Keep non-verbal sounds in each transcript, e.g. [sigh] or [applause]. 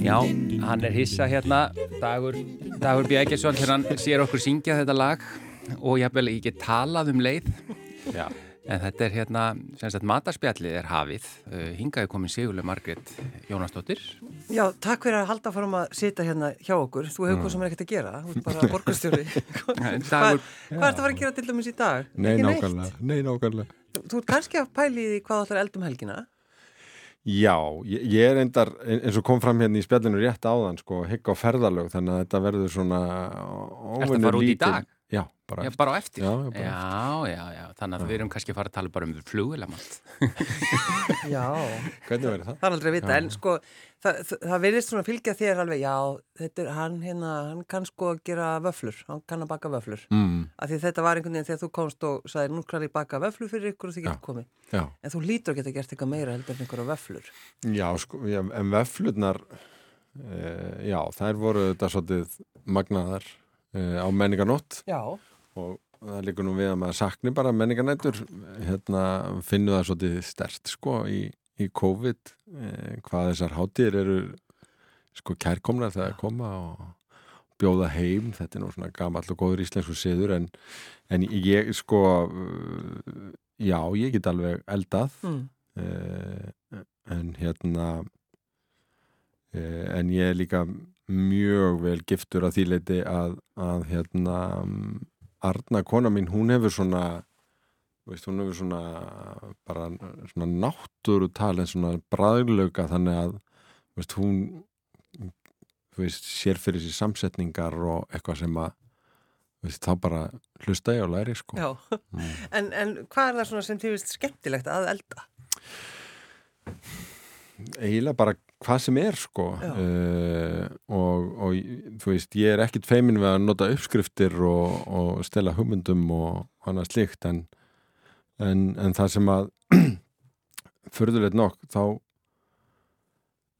Já, hann er hissa hérna, Dagur, Dagur Bjækjesson, þegar hann sér okkur syngja þetta lag og ég hef vel ekki talað um leið. Já. En þetta er hérna, sem sagt, matarspjallið er hafið. Uh, hingaði komin Sigurlega Margret Jónasdóttir. Já, takk fyrir að halda fórum að sita hérna hjá okkur. Þú hefur hvað sem er ekkert að gera. Þú ert bara [laughs] borgarstjóri. [laughs] Dagur- Hvað hvað ert að fara að gera til dæmis í dag? Nei, nákvæmlega. Nei, nákvæmlega. Þú, ert kannski að pæli í því hvað þú ætlar að elda um helgina. Já, ég, ég er endar, eins og kom fram hérna í spjallinu rétt áðan, sko, higg á ferðalög, þannig að þetta verður svona Ertu að Já, bara Já, bara á eftir. Já, bara já, já, já. Þannig að við erum kannski að fara að tala bara um flugvilamalt. [laughs] Já. Hvernig verður það? Það er aldrei að vita, Já. en sko, það, það, verðist svona fylgja þér alveg, já, þetta er, hann hérna, hann kann sko að gera vöflur, hann kann að baka vöflur. Mm, Af því þetta var einhvern veginn þegar þú komst og sagði, nú kann ég baka vöflur fyrir ykkur og þið getur komið. já. En þú lítur að geta gert eitthvað meira heldur en einhverja vöflur. Já, sko, já, en veflurnar, e, já, þær voru þetta svolítið magnaðar e, á menninganótt Já. og það líkur nú við að maður sakni bara menninganættur, hérna finnu það svolítið stert, sko, í, í COVID, e, hvað þessar hátíðir eru, sko, kærkomnar þegar koma og bjóða heim, þetta er nú svona gamall og góður íslensku siður, en, en ég, sko, uh, já, ég get alveg eldað, Mm. Eh, en hérna eh, en ég er líka mjög vel giftur að því leiti að, að hérna Arna kona mín, hún hefur svona veist, hún hefur svona bara svona náttúru talin svona bræðlauka þannig að veist, hún veist, sér fyrir sér samsetningar og eitthvað sem að veist, þá bara hlusta ég og læri sko Já. Mm. [laughs] En, en hvað er það svona sem þið finnst skemmtilegt að elda? eiginlega bara hvað sem er sko uh, og, og þú veist ég er ekkit feimin við að nota uppskriftir og, og stela hugmyndum og annað slíkt en, en, en það sem að [clears throat] förðulegt nokk þá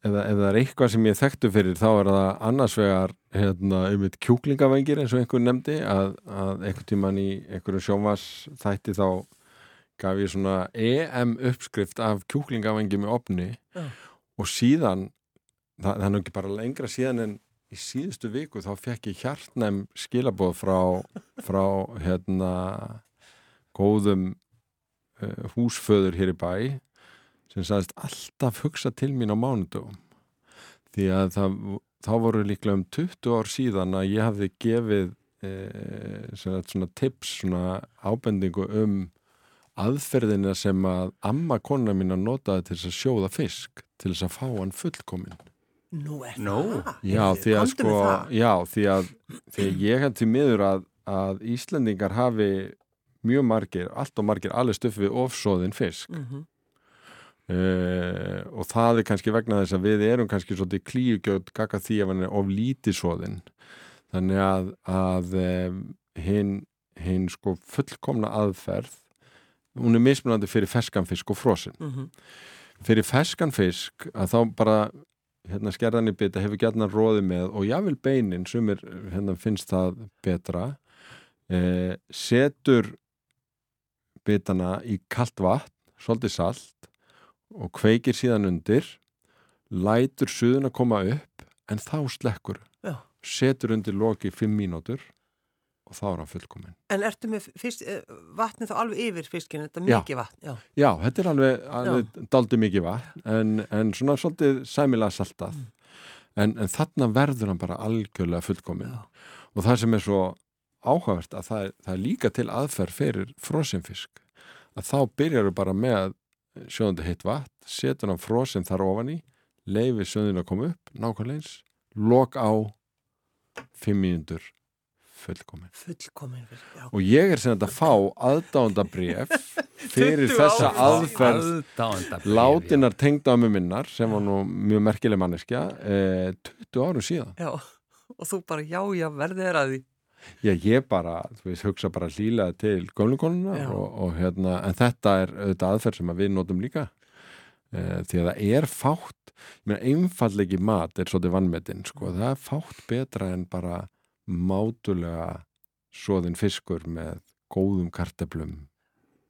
ef, ef það er eitthvað sem ég þekktu fyrir þá er það annars vegar hérna, einmitt kjúklingavengir eins og einhver nefndi að, að einhver tíman í einhverju sjónvars þætti þá gaf ég svona EM uppskrift af kjúklingavengjum í opni Já. Og síðan það, það er nú ekki bara lengra síðan en í síðustu viku þá fekk ég hjartnæm skilabóð frá, frá hérna góðum uh, húsföður hér í bæ sem sagðist alltaf hugsa til mín á mánudögum. Því að það, þá voru líklega um 20 ár síðan að ég hafði gefið eh, svona, svona tips, svona ábendingu um aðferðina sem að amma kona mín að notaði til þess að sjóða fisk til þess að fá hann fullkomin Nú er Nú. það. Já, því að sko, já, því að, því að ég hef til miður að, að Íslendingar hafi mjög margir, allt og margir alveg stuff við ofsóðin fisk Mhm. uh, og það er kannski vegna þess að við erum kannski svolítið klíugjöld gaka því að hann er of lítisóðin þannig að, að hinn hin sko fullkomna aðferð hún er mismunandi fyrir ferskanfisk og frosin Mhm. Fyrir ferskanfisk að þá bara hérna skerðan í bita hefur gætna róði með og jável beinin sem er, hérna finnst það betra eh, setur bitana í kalt vatn svolítið salt og kveikir síðan undir lætur suðun að koma upp en þá slekkur Já. setur undir loki fimm mínútur og þá er hann fullkomin En ertu með fisk, eh, vatnið þá alveg yfir fiskinu, þetta er mikið vatn? Já. Já, þetta er alveg, alveg daldið mikið vatn en, en svona svolítið sæmilega saltað. En, en þarna verður hann bara algjörlega fullkomin Já. og það sem er svo áhugavert að það er, það er líka til aðferð fyrir frosinfisk að þá byrjar bara með sjóðandi heitt vatn, setur hann frosin þar ofan í, leifi sjóðin að koma upp nákvæmlega eins, lok á fimm mínútur fullkomin Fullkomin já. og ég er sem þetta að fá aðdándabref [laughs] fyrir 20 þessa aðferð látinar tengdamu minnar sem var nú mjög merkileg manneskja eh, 20 árum síðan Já, og þú bara, já, já, verðið er að því. Já, ég bara, þú veist, hugsa bara hlýlega til Já. gömlukonuna og, og hérna, en þetta er auðvitað aðferð sem að við notum líka e, því að það er fátt ég meina einfallegi mat er svolítið vannmetinn sko, það er fátt betra en bara mátulega svoðin fiskur með góðum karteplum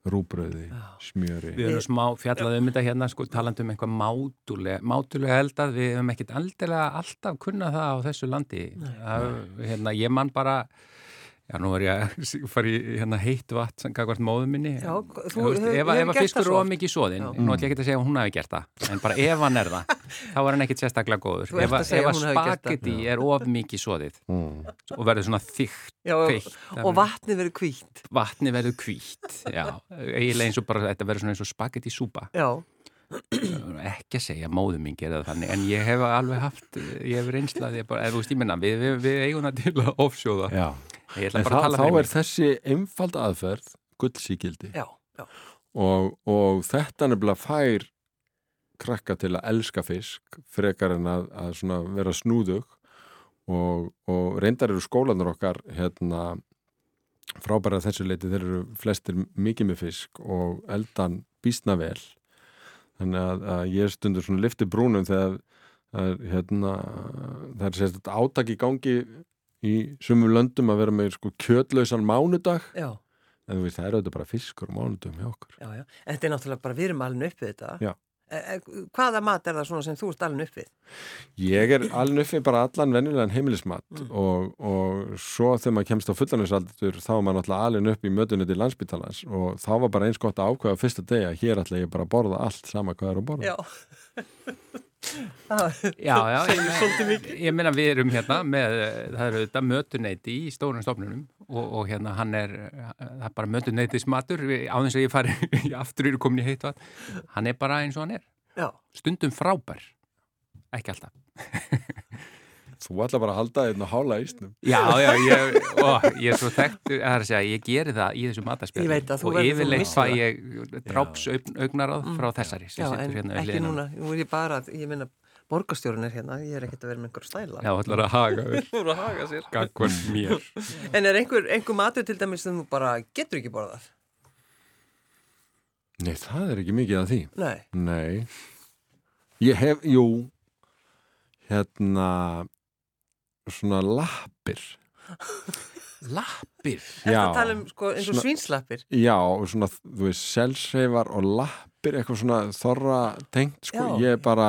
rúbröði, smjöri. Við erum smá fjallað um þetta hérna, sko, talandi um eitthvað mátulega, mátulega eldað, við hefum ekkit aldilega alltaf kunnað það á þessu landi. Það, hérna, ég man bara, já, nú er ég að [laughs] fara í hérna, heitt vatn sem gagvart móðu minni. Já, þú- hefur- ef, hefur ef gert að það fiskur svo er oft. of mikið svoðin, Já. nú ætlum ég ekki að segja að hún hafi gert það, en bara ef hann er það, [laughs] þá er hann ekkit sérstaklega góður. Þú ert Ef, að að- segja ef að að hún hafi gert það. spagetti er of mikið svoðið mm. og verður svona þykkt, Já, og, kveikt, og vatnið verður hvítt. vatni verður hvít, já, eiginlega eins og bara, þetta verður svona eins og spagetti súpa. Já, ekki að segja að móðu mín gera það þannig en ég hef alveg haft ég hef reynslaði bara, eða þú veist ég minna við, við, við eigum það til að offsjóða Já, en bara að þá, er þessi einfald aðferð gullsíkildi já, já. og, og þetta nefnilega fær krakka til að elska fisk frekar en að, að vera snúðug. Og, og reyndar eru skólanur okkar hérna frábæra þessu leiti þeir eru flestir mikið með fisk og eldan býsna vel. Þannig að, að ég stundur svona lifti brúnum þegar að, hérna, það er sérst átak í gangi í sumum löndum að vera með sko kjötlausan mánudag já. en veist það er auðvitað bara fiskur og mánudum hjá okkur Já, já. En þetta er náttúrulega bara, við erum alveg uppið þetta. Já. E, e, hvaða mat er það svona sem þú ert alveg uppið? Ég er alveg uppi bara allan venjulegan heimilismat Mm. og, og svo þegar maður kemst á fullanisaldur þá er maður náttúrulega alveg upp í mötunni til landsbytalans og þá var bara eins gott að ákveða á fyrsta degi að hér ætla ég bara að borða allt sama hvað er að borða. [laughs] Já. Já, ég, meina- ég meina við erum hérna með, það eru þetta mötuneyti í stórum stofnunum og, og hérna hann er það er bara mötuneytis matur á þess að ég fari [laughs] aftur yfir komin í vatn hann er bara eins og hann er já. stundum frábær ekki alltaf [laughs] Þú ætla bara að halda einn og hála ísnum. Já, já, ég, ó, ég er svo þekktur, það er að segja, ég geri það í þessu mataspjall Ég veit að þú og yfirleitt fæ það. ég drápsaugnaráð frá þessari sem Já, en hérna ekki núna. Nú er ég bara, ég minna, borgarstjórun er hérna, ég er ekkert að vera með einhver stæla. Já, ætlar að haga þér, [laughs] Þú er að haga sér. gagvart mér. [laughs] En er einhver, einhver matur til dæmis sem þú bara getur ekki borðað? Nei, það er ekki mikið af því. Nei. Nei. Ég hef, jú, hérna, svona lappir. [laughs] Lappir. Er það að tala um sko, eins og Svona- svínslappir? Já, og svona, þú veist, selsreifar og lappir, eitthvað svona þorra tengt, sko, Já. ég er bara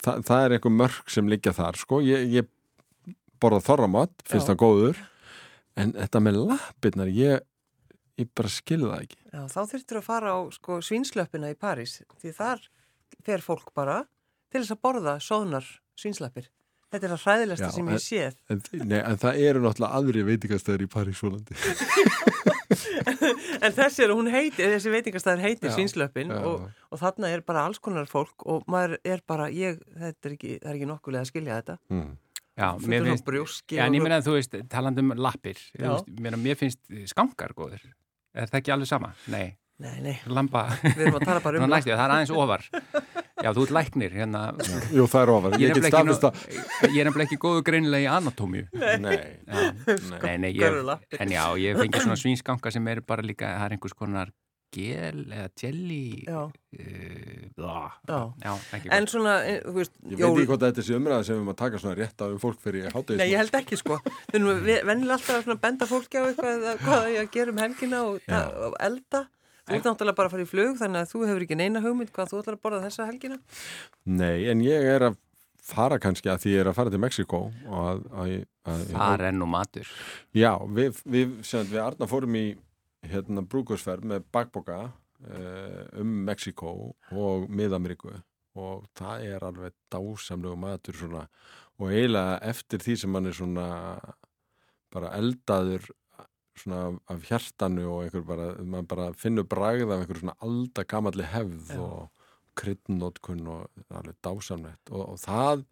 það, það er eitthvað mörg sem liggja þar, sko, ég, ég borða þorramat, finnst Já. það góður en þetta með lappirnar, ég ég bara skilði það ekki Já, þá þurftur að fara á sko, svínslöppina í París því þar fer fólk bara til þess að borða sóðnar svínslappir. Þetta er það hræðilegsta sem en- ég séð. en, nei, en það eru náttúrulega aðri veitingastæður í París volandi En þessi, er, hún heitir, þessi veitingastæður heitir já. og, og þarna er bara alls konar fólk og maður er bara, ég, þetta er ekki, er ekki nokkulega að skilja þetta. mm. Já, mér finnst, brjóski já, en ég meina að þú veist, talandi um lappir, veist, mér, mér finnst skankar góður. Er það ekki alveg sama? Nei, Nei, nei, lamba, við erum að tala bara um [laughs] næstu, það er aðeins ofar. [laughs] Já, þú ert læknir, hérna, Jú, það er ofar, ég ég er nefnilega að ekki, ég er nefnilega ekki góðu greinilega í anatómíu. Nei, Já. nei. Nei, ég, en já, ég fengi svona svínsganka sem eru bara líka, það er einhvers konar gel eða jelly Já. uh, Já. já, En svona, eh, þú veist, Ég veit ekki hvort þetta er umræða sem við að taka svona rétt á um fólk fyrir hátíðism Nei, ég held ekki sko. Við vennilega alltaf að svona benda fólki á eitthvað hvað það er að gera um helgina og, og elda. Þú ert náttúrulega bara að fara í flug þannig að þú hefur ekki neina hugmynd hvað þú ætlar að borða þessa helgina. Nei, en ég er að fara kannski að því ég er að fara til Mexiko og að, að, að, Það er nú matur. Já, við, við, sem, við Arna fórum í hérna brúkursferð með bakboka uh, um Mexiko og Mið-Ameríku og það er alveg dásamlegu matur svona og eiginlega eftir því sem hann er svona bara eldaður svona af- af hjartanu og einhver bara, maður bara finnur bragð af einhver svona aldagamalli hefð Já. og kryddnótkun og alveg dásamlegt og, og það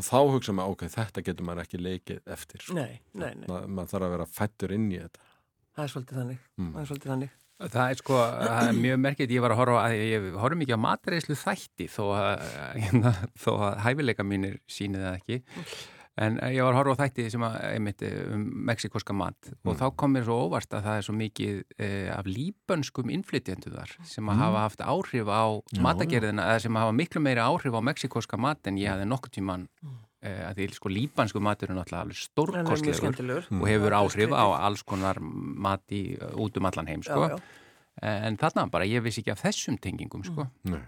og þá hugsa maður, ok, þetta getur maður ekki leikið eftir sko. Nei, nei, nei. Ma, maður þarf að vera fættur inn í þetta Það er svolítið þannig. Mm. Það er svolítið þannig. Það er sko, það er mjög merkilt, ég var að horfa að ég horf mikið á matreislu þætti þó að, hérna, [laughs] þó að hæfileika mínir sýni það ekki. En eh, ég var að horfa á þætti sem að, einmitt, eh, um mexikoska mat og þá kom mér svo óvart að það er svo mikið eh, af líbönskum innflytjendu þar sem að hafa haft áhrif á matagerðina eða sem að hafa miklu meiri áhrif á mexikoska mat en ég hafði nokkuð tíman eh, að því sko líbansku matur er náttúrulega alveg stórkostlegur skemmtilegur. og hefur Mm. áhrif á alls konar mat í, út um allan heim sko. Já, já. en þarna bara ég vissi ekki af þessum tengingum sko. Nei.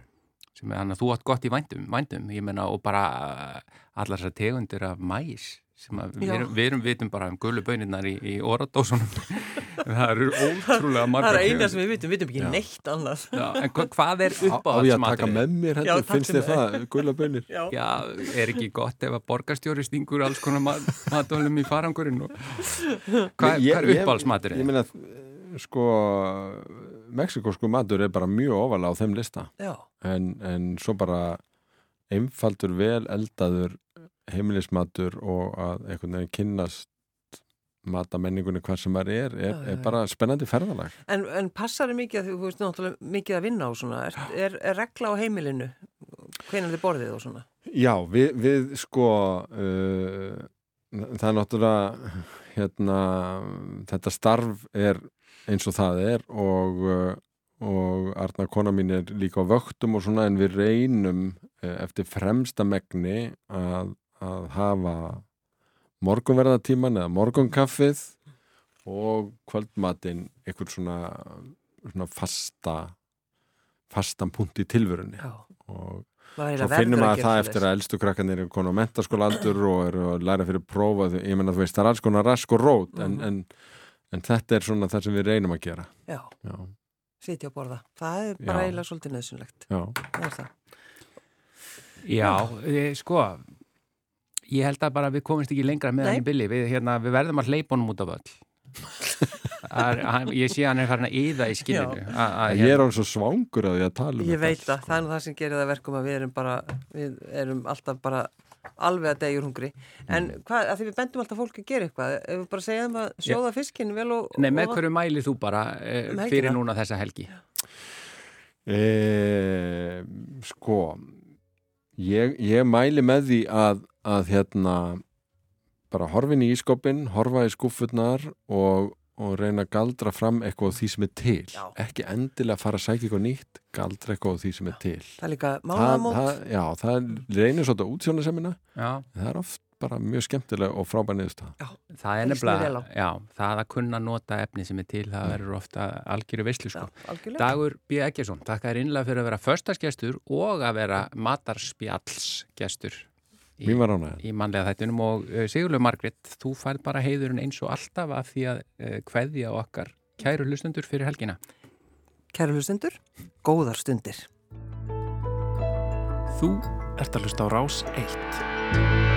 Sem er hann að þú átt gott í vændum, vændum ég menna og bara uh, allar þessar tegundir af mæs sem að við Já. erum, við erum vitum bara um gullu bönirnar í, í oradósunum [laughs] það eru ótrúlega Það margar er eina sem við vitum, við vitum ekki neitt annars. Já, en hva, hvað er Á, á ég að taka uppáhaldsmaturinn? með mér Já, taktu finnst þér með. það, gula bönir? Já. Já, er ekki gott ef að borgarstjóri stingur alls konar mat, matólum í farangurinn og... hvað, Ég- hvað er ég- Ég uppáhaldsmaturinn? meina, sko, mexikosku matur er bara mjög ofalega á þeim lista. En, en svo bara einfaldur, vel eldaður heimilismatur og að einhvern veginn kynnast matamenningunni hvað sem maður er, er, er bara spennandi ferðalag. en, en passar þið mikið að þú veist náttúrulega mikið að vinna á svona, er, er, regla á heimilinu, hvenær þið borðið og svona? Já, við, við sko uh, það er náttúrulega hérna, þetta starf er eins og það er og, uh, og Arna kona mín er líka á vöktum og svona en við reynum uh, eftir fremsta megni að, að hafa morgunverðatíman eða morgunkaffið og kvöldmatinn einhver svona, svona fasta fastan punkt í tilvörunni Já, og Svo finnum maður gera það eftir að elstu krakkarnir eru konu á mentaskóla aldur og eru að læra fyrir prófa ég menna þú veist, það er alls konar rask og rót en, Mhm. en, en þetta er svona það sem við reynum að gera. Já, Já, sitja og borða. Það er bara Já. eiginlega svolítið nöðsynlegt. já, Það er það. Já, ég, sko ég held að bara við komumst ekki lengra með hann í billi, við, hérna, við verðum að hleypa honum út af öll. [laughs] Ég sé hann er farin að yða í skinninu. Já. a, a, en ég er alveg svo svangur að ég að tala um Ég þetta veit allt, það, það er nú það sem gerir það verkum að við erum bara, við erum alltaf bara alveg að degjur hungri. En Mm. hvað, að því við bendum alltaf fólk að gera eitthvað, ef við bara segjum að sjóða fiskinn vel og... Nei, með og- hverju mælið þú bara Um fyrir núna þessa helgi e, Sko ég, ég mæli með því að, að hérna bara horfin í ískopin, horfa í skúffurnar og, og reyna að galdra fram eitthvað á því sem er til. Já. ekki endilega fara að sækja eitthvað nýtt galdra eitthvað á því sem er til. Það er líka það, Já, það reynir svolítið útsjónasemina Já, það er oft bara mjög skemmtilega og frábær niðurstað það er á. nefnilega já, það að kunna nota efni sem er til það verður ofta algjöru veislu Já, sko. Dagur B. Eggesson, takk að innlega fyrir að vera föstaskestur og að vera matarspjallsgestur í, í mannlega þættunum og uh, Sigurlega Margrit, þú færð bara heiðurinn eins og alltaf af því að uh, kveðja okkar kæru hlustundur fyrir helgina. Kæru hlustundur, góðar stundir. Þú ert að hlusta á Rás 1.